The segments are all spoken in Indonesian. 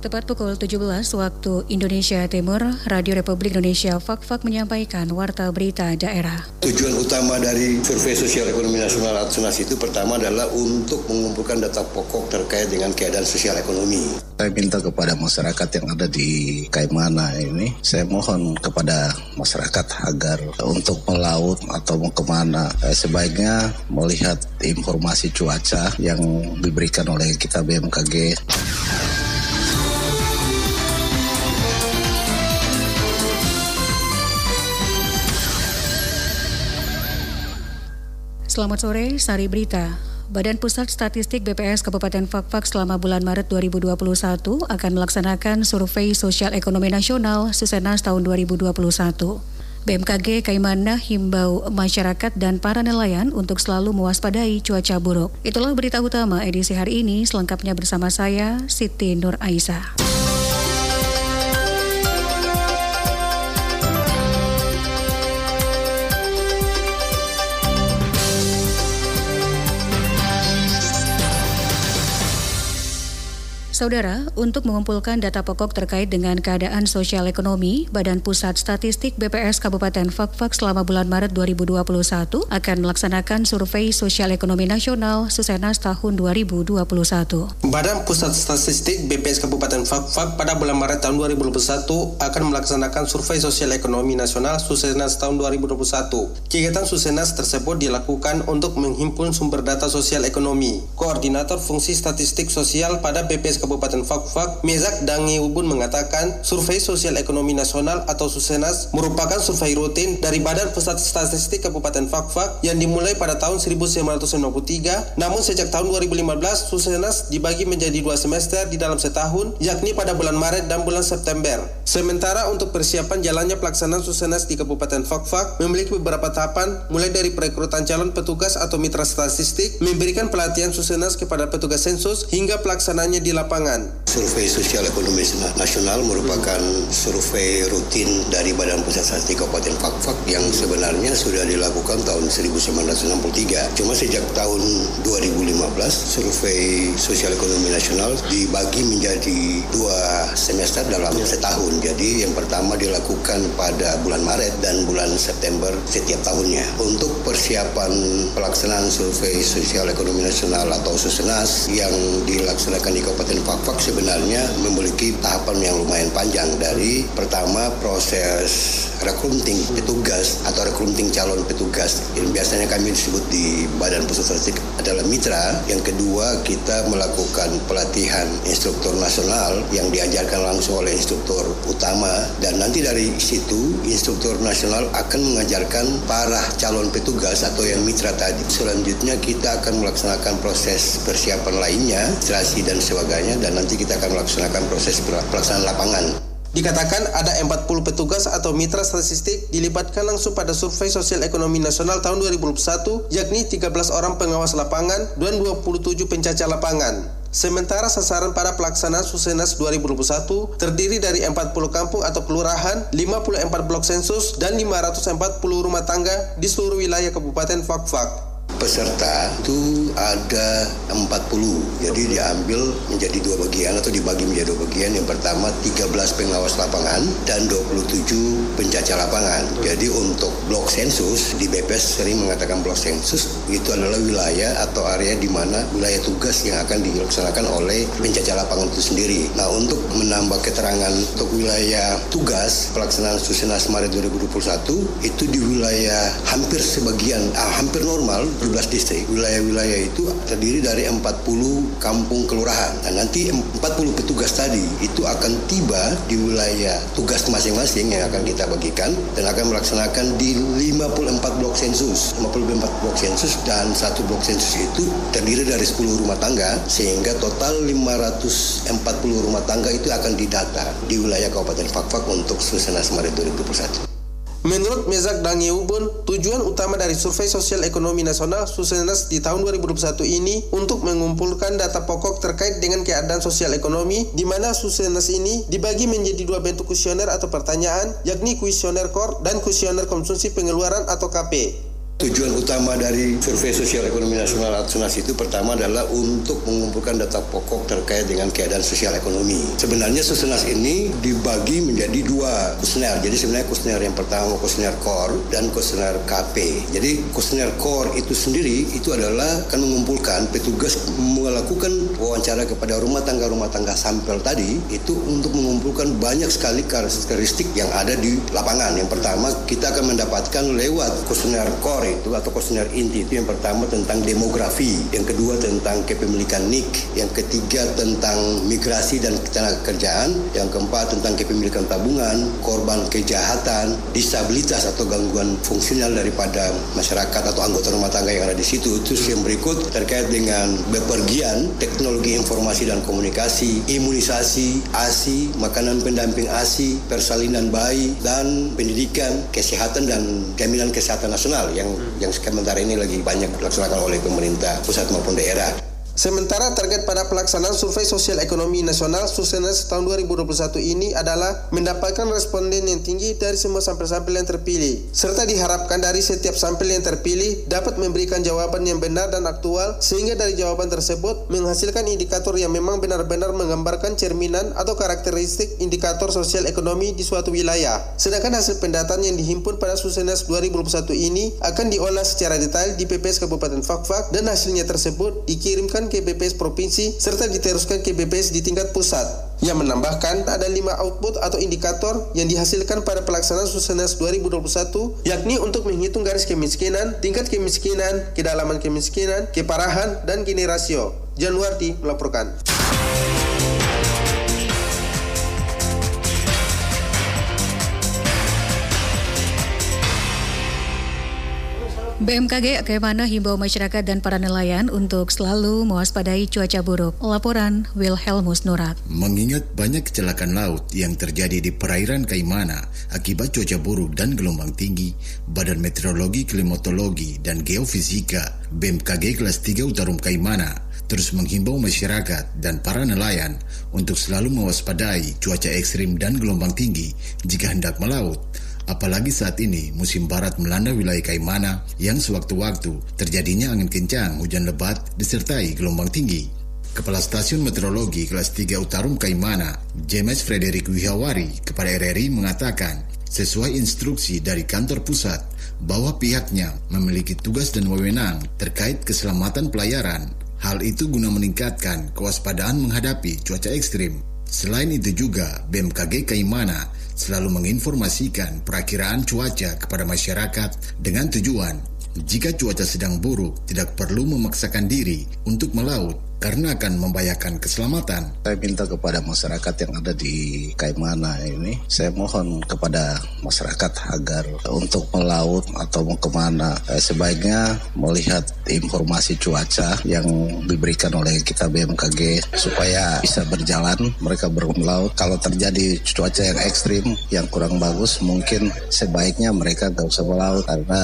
Tepat pukul 17 waktu Indonesia Timur, Radio Republik Indonesia Fak-Fak menyampaikan warta berita daerah. Tujuan utama dari Survei Sosial Ekonomi Nasional atau SUNAS itu pertama adalah untuk mengumpulkan data pokok terkait dengan keadaan sosial ekonomi. Saya minta kepada masyarakat yang ada di Kaimana ini, saya mohon kepada masyarakat agar untuk melaut atau mau ke mana, eh, sebaiknya melihat informasi cuaca yang diberikan oleh kita BMKG. Selamat sore, Sari Berita. Badan Pusat Statistik BPS Kabupaten Fakfak selama bulan Maret 2021 akan melaksanakan survei sosial ekonomi nasional Susenas tahun 2021. BMKG Kaimana himbau masyarakat dan para nelayan untuk selalu mewaspadai cuaca buruk. Itulah berita utama edisi hari ini, selengkapnya bersama saya, Siti Nur Aisyah. Saudara, untuk mengumpulkan data pokok terkait dengan keadaan sosial ekonomi, Badan Pusat Statistik BPS Kabupaten Fakfak selama bulan Maret 2021 akan melaksanakan survei sosial ekonomi nasional Susenas tahun 2021. Badan Pusat Statistik BPS Kabupaten Fakfak pada bulan Maret tahun 2021 akan melaksanakan survei sosial ekonomi nasional Susenas tahun 2021. Kegiatan Susenas tersebut dilakukan untuk menghimpun sumber data sosial ekonomi. Koordinator Fungsi Statistik Sosial pada BPS Kabupaten Kabupaten Fakfak, Mezak Dangi Ubun mengatakan Survei Sosial Ekonomi Nasional atau Susenas merupakan survei rutin dari Badan Pusat Statistik Kabupaten Fakfak yang dimulai pada tahun 1993, namun sejak tahun 2015 Susenas dibagi menjadi dua semester di dalam setahun, yakni pada bulan Maret dan bulan September. Sementara untuk persiapan jalannya pelaksanaan Susenas di Kabupaten Fakfak memiliki beberapa tahapan, mulai dari perekrutan calon petugas atau mitra statistik, memberikan pelatihan Susenas kepada petugas sensus, hingga pelaksanaannya di lapangan lapangan. Survei Sosial Ekonomi Nasional merupakan survei rutin dari Badan Pusat Statistik Kabupaten Fakfak yang sebenarnya sudah dilakukan tahun 1963. Cuma sejak tahun 2015 survei Sosial Ekonomi Nasional dibagi menjadi dua semester dalam setahun. Jadi yang pertama dilakukan pada bulan Maret dan bulan September setiap tahunnya. Untuk persiapan pelaksanaan survei Sosial Ekonomi Nasional atau SUSENAS yang dilaksanakan di Kabupaten Fakfak sebenarnya memiliki tahapan yang lumayan panjang dari pertama proses recruiting petugas atau recruiting calon petugas yang biasanya kami disebut di Badan Pusat Statistik adalah mitra. Yang kedua kita melakukan pelatihan instruktur nasional yang diajarkan langsung oleh instruktur utama dan nanti dari situ instruktur nasional akan mengajarkan para calon petugas atau yang mitra tadi. Selanjutnya kita akan melaksanakan proses persiapan lainnya, administrasi dan sebagainya dan nanti kita akan melaksanakan proses pelaksanaan lapangan. Dikatakan ada 40 petugas atau mitra statistik dilibatkan langsung pada survei sosial ekonomi nasional tahun 2021, yakni 13 orang pengawas lapangan dan 27 pencaca lapangan. Sementara sasaran para pelaksanaan Susenas 2021 terdiri dari 40 kampung atau kelurahan, 54 blok sensus, dan 540 rumah tangga di seluruh wilayah Kabupaten Fakfak peserta itu ada 40. Jadi diambil menjadi dua bagian atau dibagi menjadi dua bagian. Yang pertama 13 pengawas lapangan dan 27 pencacah lapangan. Jadi untuk blok sensus di BPS sering mengatakan blok sensus itu adalah wilayah atau area di mana wilayah tugas yang akan dilaksanakan oleh pencacah lapangan itu sendiri. Nah, untuk menambah keterangan untuk wilayah tugas pelaksanaan Susenas Maret 2021 itu di wilayah hampir sebagian ah, hampir normal 17 distrik. Wilayah-wilayah itu terdiri dari 40 kampung kelurahan. Dan nanti 40 petugas tadi itu akan tiba di wilayah tugas masing-masing yang akan kita bagikan dan akan melaksanakan di 54 blok sensus. 54 blok sensus dan satu blok sensus itu terdiri dari 10 rumah tangga sehingga total 540 rumah tangga itu akan didata di wilayah Kabupaten Fakfak untuk Susenas Maret 2021. Menurut Mezak Dangiubun, tujuan utama dari Survei Sosial Ekonomi Nasional Susenas di tahun 2021 ini untuk mengumpulkan data pokok terkait dengan keadaan sosial ekonomi di mana Susenas ini dibagi menjadi dua bentuk kuesioner atau pertanyaan yakni kuesioner core dan kuesioner konsumsi pengeluaran atau KP. Tujuan utama dari survei sosial ekonomi nasional atau SUNAS itu pertama adalah untuk mengumpulkan data pokok terkait dengan keadaan sosial ekonomi. Sebenarnya SUNAS ini dibagi menjadi dua kuesioner. Jadi sebenarnya kuesioner yang pertama kuesioner core dan kuesioner KP. Jadi kuesioner core itu sendiri itu adalah akan mengumpulkan petugas melakukan wawancara kepada rumah tangga rumah tangga sampel tadi itu untuk mengumpulkan banyak sekali karakteristik yang ada di lapangan. Yang pertama kita akan mendapatkan lewat kuesioner core itu atau kuesioner inti itu yang pertama tentang demografi, yang kedua tentang kepemilikan NIK, yang ketiga tentang migrasi dan ketenaga kerjaan, yang keempat tentang kepemilikan tabungan, korban kejahatan, disabilitas atau gangguan fungsional daripada masyarakat atau anggota rumah tangga yang ada di situ. Terus yang berikut terkait dengan bepergian, teknologi informasi dan komunikasi, imunisasi, ASI, makanan pendamping ASI, persalinan bayi, dan pendidikan, kesehatan dan jaminan kesehatan nasional yang yang sementara ini lagi banyak dilaksanakan oleh pemerintah pusat maupun daerah. Sementara target pada pelaksanaan Survei Sosial Ekonomi Nasional Susenas tahun 2021 ini adalah mendapatkan responden yang tinggi dari semua sampel-sampel yang terpilih, serta diharapkan dari setiap sampel yang terpilih dapat memberikan jawaban yang benar dan aktual sehingga dari jawaban tersebut menghasilkan indikator yang memang benar-benar menggambarkan cerminan atau karakteristik indikator sosial ekonomi di suatu wilayah. Sedangkan hasil pendataan yang dihimpun pada Susenas 2021 ini akan diolah secara detail di PPS Kabupaten Fakfak dan hasilnya tersebut dikirimkan ke BPS provinsi serta diteruskan ke BPS di tingkat pusat. Yang menambahkan ada lima output atau indikator yang dihasilkan pada pelaksanaan Susenas 2021 yakni untuk menghitung garis kemiskinan, tingkat kemiskinan, kedalaman kemiskinan, keparahan, dan gini rasio. Januarti melaporkan. BMKG Ke mana himbau masyarakat dan para nelayan untuk selalu mewaspadai cuaca buruk. Laporan Wilhelmus Nurak. Mengingat banyak kecelakaan laut yang terjadi di perairan Kaimana akibat cuaca buruk dan gelombang tinggi, Badan Meteorologi, Klimatologi, dan Geofisika BMKG kelas 3 Utarum Kaimana terus menghimbau masyarakat dan para nelayan untuk selalu mewaspadai cuaca ekstrim dan gelombang tinggi jika hendak melaut Apalagi saat ini musim barat melanda wilayah Kaimana yang sewaktu-waktu terjadinya angin kencang, hujan lebat, disertai gelombang tinggi. Kepala Stasiun Meteorologi kelas 3 Utarum Kaimana, James Frederick Wihawari kepada RRI mengatakan, sesuai instruksi dari kantor pusat bahwa pihaknya memiliki tugas dan wewenang terkait keselamatan pelayaran. Hal itu guna meningkatkan kewaspadaan menghadapi cuaca ekstrim. Selain itu juga, BMKG Kaimana selalu menginformasikan perakiraan cuaca kepada masyarakat dengan tujuan jika cuaca sedang buruk tidak perlu memaksakan diri untuk melaut karena akan membahayakan keselamatan. Saya minta kepada masyarakat yang ada di Kaimana ini, saya mohon kepada masyarakat agar untuk melaut atau mau ke mana, eh, sebaiknya melihat informasi cuaca yang diberikan oleh kita BMKG supaya bisa berjalan mereka bermelaut. Kalau terjadi cuaca yang ekstrim, yang kurang bagus, mungkin sebaiknya mereka nggak usah melaut karena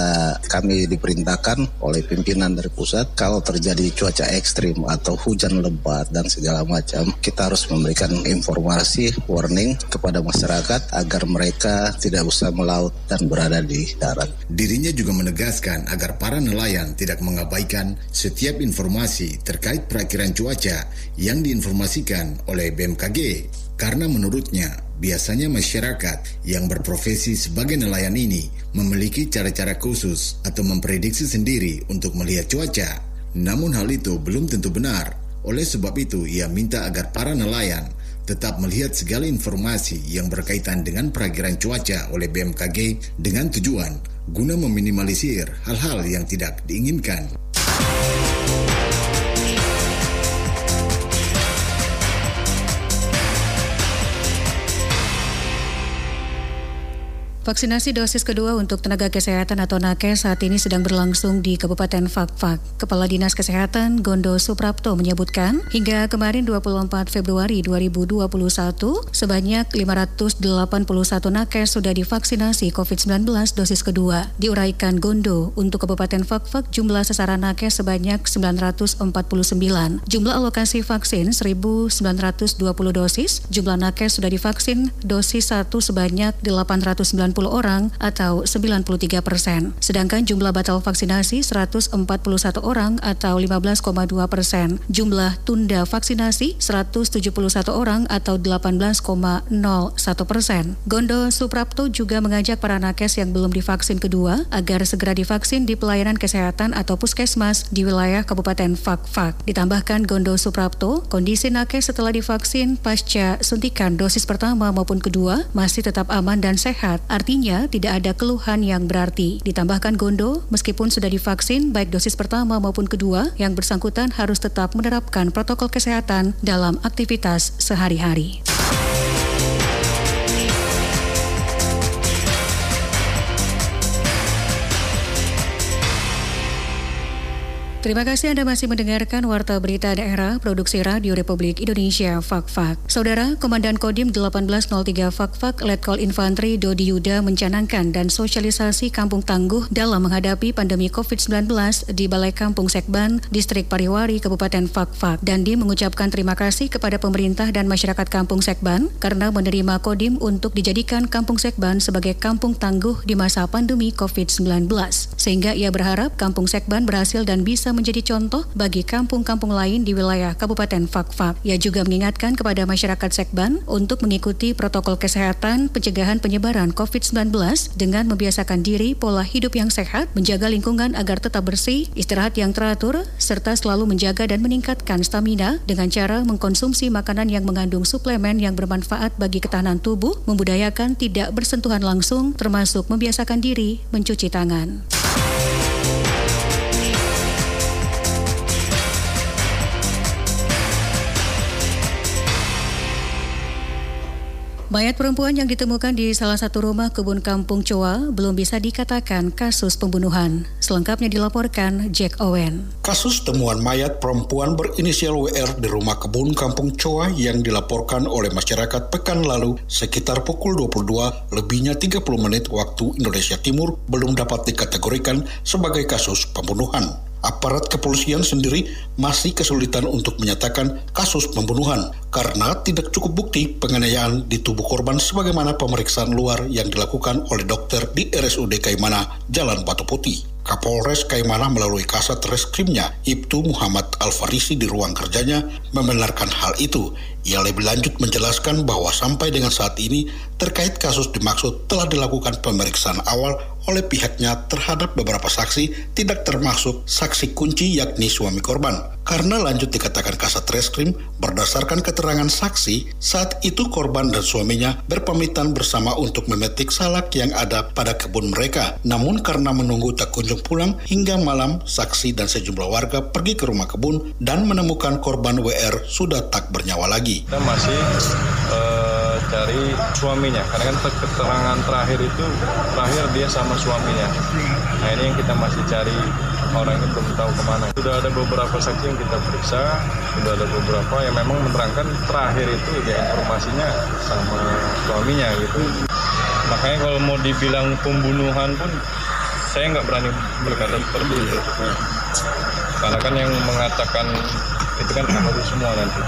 kami diperintahkan oleh pimpinan dari pusat kalau terjadi cuaca ekstrim atau hujan lebat dan segala macam, kita harus memberikan informasi warning kepada masyarakat agar mereka tidak usah melaut dan berada di darat. Dirinya juga menegaskan agar para nelayan tidak mengabaikan setiap informasi terkait perakiran cuaca yang diinformasikan oleh BMKG. Karena menurutnya, biasanya masyarakat yang berprofesi sebagai nelayan ini memiliki cara-cara khusus atau memprediksi sendiri untuk melihat cuaca. Namun hal itu belum tentu benar. Oleh sebab itu, ia minta agar para nelayan tetap melihat segala informasi yang berkaitan dengan perakiran cuaca oleh BMKG dengan tujuan guna meminimalisir hal-hal yang tidak diinginkan. Vaksinasi dosis kedua untuk tenaga kesehatan atau nakes saat ini sedang berlangsung di Kabupaten Fakfak. Kepala Dinas Kesehatan Gondo Suprapto menyebutkan, hingga kemarin 24 Februari 2021, sebanyak 581 nakes sudah divaksinasi COVID-19 dosis kedua. Diuraikan Gondo, untuk Kabupaten Fakfak jumlah sasaran nakes sebanyak 949. Jumlah alokasi vaksin 1.920 dosis, jumlah nakes sudah divaksin dosis 1 sebanyak 890 orang atau 93 persen. Sedangkan jumlah batal vaksinasi 141 orang atau 15,2 persen. Jumlah tunda vaksinasi 171 orang atau 18,01 persen. Gondo Suprapto juga mengajak para nakes yang belum divaksin kedua agar segera divaksin di pelayanan kesehatan atau puskesmas di wilayah Kabupaten Fakfak. Ditambahkan Gondo Suprapto, kondisi nakes setelah divaksin pasca suntikan dosis pertama maupun kedua masih tetap aman dan sehat. Artinya tidak ada keluhan yang berarti. Ditambahkan Gondo, meskipun sudah divaksin baik dosis pertama maupun kedua, yang bersangkutan harus tetap menerapkan protokol kesehatan dalam aktivitas sehari-hari. Terima kasih Anda masih mendengarkan Warta Berita Daerah Produksi Radio Republik Indonesia Fakfak. Saudara, Komandan Kodim 1803 Fakfak Letkol Infanteri Dodi Yuda mencanangkan dan sosialisasi Kampung Tangguh dalam menghadapi pandemi COVID-19 di Balai Kampung Sekban, Distrik Pariwari, Kabupaten Fakfak. Dandi mengucapkan terima kasih kepada pemerintah dan masyarakat Kampung Sekban karena menerima Kodim untuk dijadikan Kampung Sekban sebagai kampung tangguh di masa pandemi COVID-19. Sehingga ia berharap Kampung Sekban berhasil dan bisa menjadi contoh bagi kampung-kampung lain di wilayah Kabupaten Fakfak. Ia juga mengingatkan kepada masyarakat Sekban untuk mengikuti protokol kesehatan pencegahan penyebaran COVID-19 dengan membiasakan diri pola hidup yang sehat, menjaga lingkungan agar tetap bersih, istirahat yang teratur, serta selalu menjaga dan meningkatkan stamina dengan cara mengkonsumsi makanan yang mengandung suplemen yang bermanfaat bagi ketahanan tubuh, membudayakan tidak bersentuhan langsung, termasuk membiasakan diri mencuci tangan. Mayat perempuan yang ditemukan di salah satu rumah kebun kampung Coa belum bisa dikatakan kasus pembunuhan. Selengkapnya dilaporkan Jack Owen. Kasus temuan mayat perempuan berinisial WR di rumah kebun kampung Coa yang dilaporkan oleh masyarakat pekan lalu sekitar pukul 22 lebihnya 30 menit waktu Indonesia Timur belum dapat dikategorikan sebagai kasus pembunuhan aparat kepolisian sendiri masih kesulitan untuk menyatakan kasus pembunuhan karena tidak cukup bukti penganiayaan di tubuh korban sebagaimana pemeriksaan luar yang dilakukan oleh dokter di RSUD Kaimana, Jalan Batu Putih. Kapolres Kaimana melalui kasat reskrimnya, Ibtu Muhammad Al-Farisi di ruang kerjanya membenarkan hal itu. Ia lebih lanjut menjelaskan bahwa sampai dengan saat ini terkait kasus dimaksud telah dilakukan pemeriksaan awal oleh pihaknya terhadap beberapa saksi tidak termasuk saksi kunci yakni suami korban. Karena lanjut dikatakan kasat reskrim berdasarkan keterangan saksi saat itu korban dan suaminya berpamitan bersama untuk memetik salak yang ada pada kebun mereka. Namun karena menunggu tak kunjung pulang hingga malam saksi dan sejumlah warga pergi ke rumah kebun dan menemukan korban WR sudah tak bernyawa lagi. Kita masih uh, cari suaminya karena kan keterangan terakhir itu terakhir dia sama suaminya. Nah ini yang kita masih cari orang itu belum tahu ke mana. Sudah ada beberapa saksi yang kita periksa, sudah ada beberapa yang memang menerangkan terakhir itu ya informasinya sama suaminya gitu. Makanya kalau mau dibilang pembunuhan pun saya nggak berani berkata seperti itu. Karena kan yang mengatakan itu kan ahli semua nanti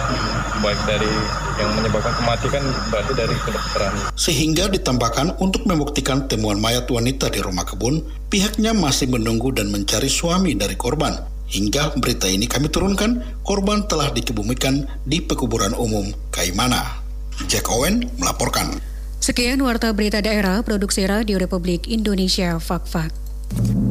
baik dari yang menyebabkan kematian berarti dari kedokteran sehingga ditambahkan untuk membuktikan temuan mayat wanita di rumah kebun pihaknya masih menunggu dan mencari suami dari korban hingga berita ini kami turunkan korban telah dikebumikan di pekuburan umum Kaimana Jack Owen melaporkan Sekian Warta Berita Daerah Produksi Radio Republik Indonesia Fakfak. -Fak.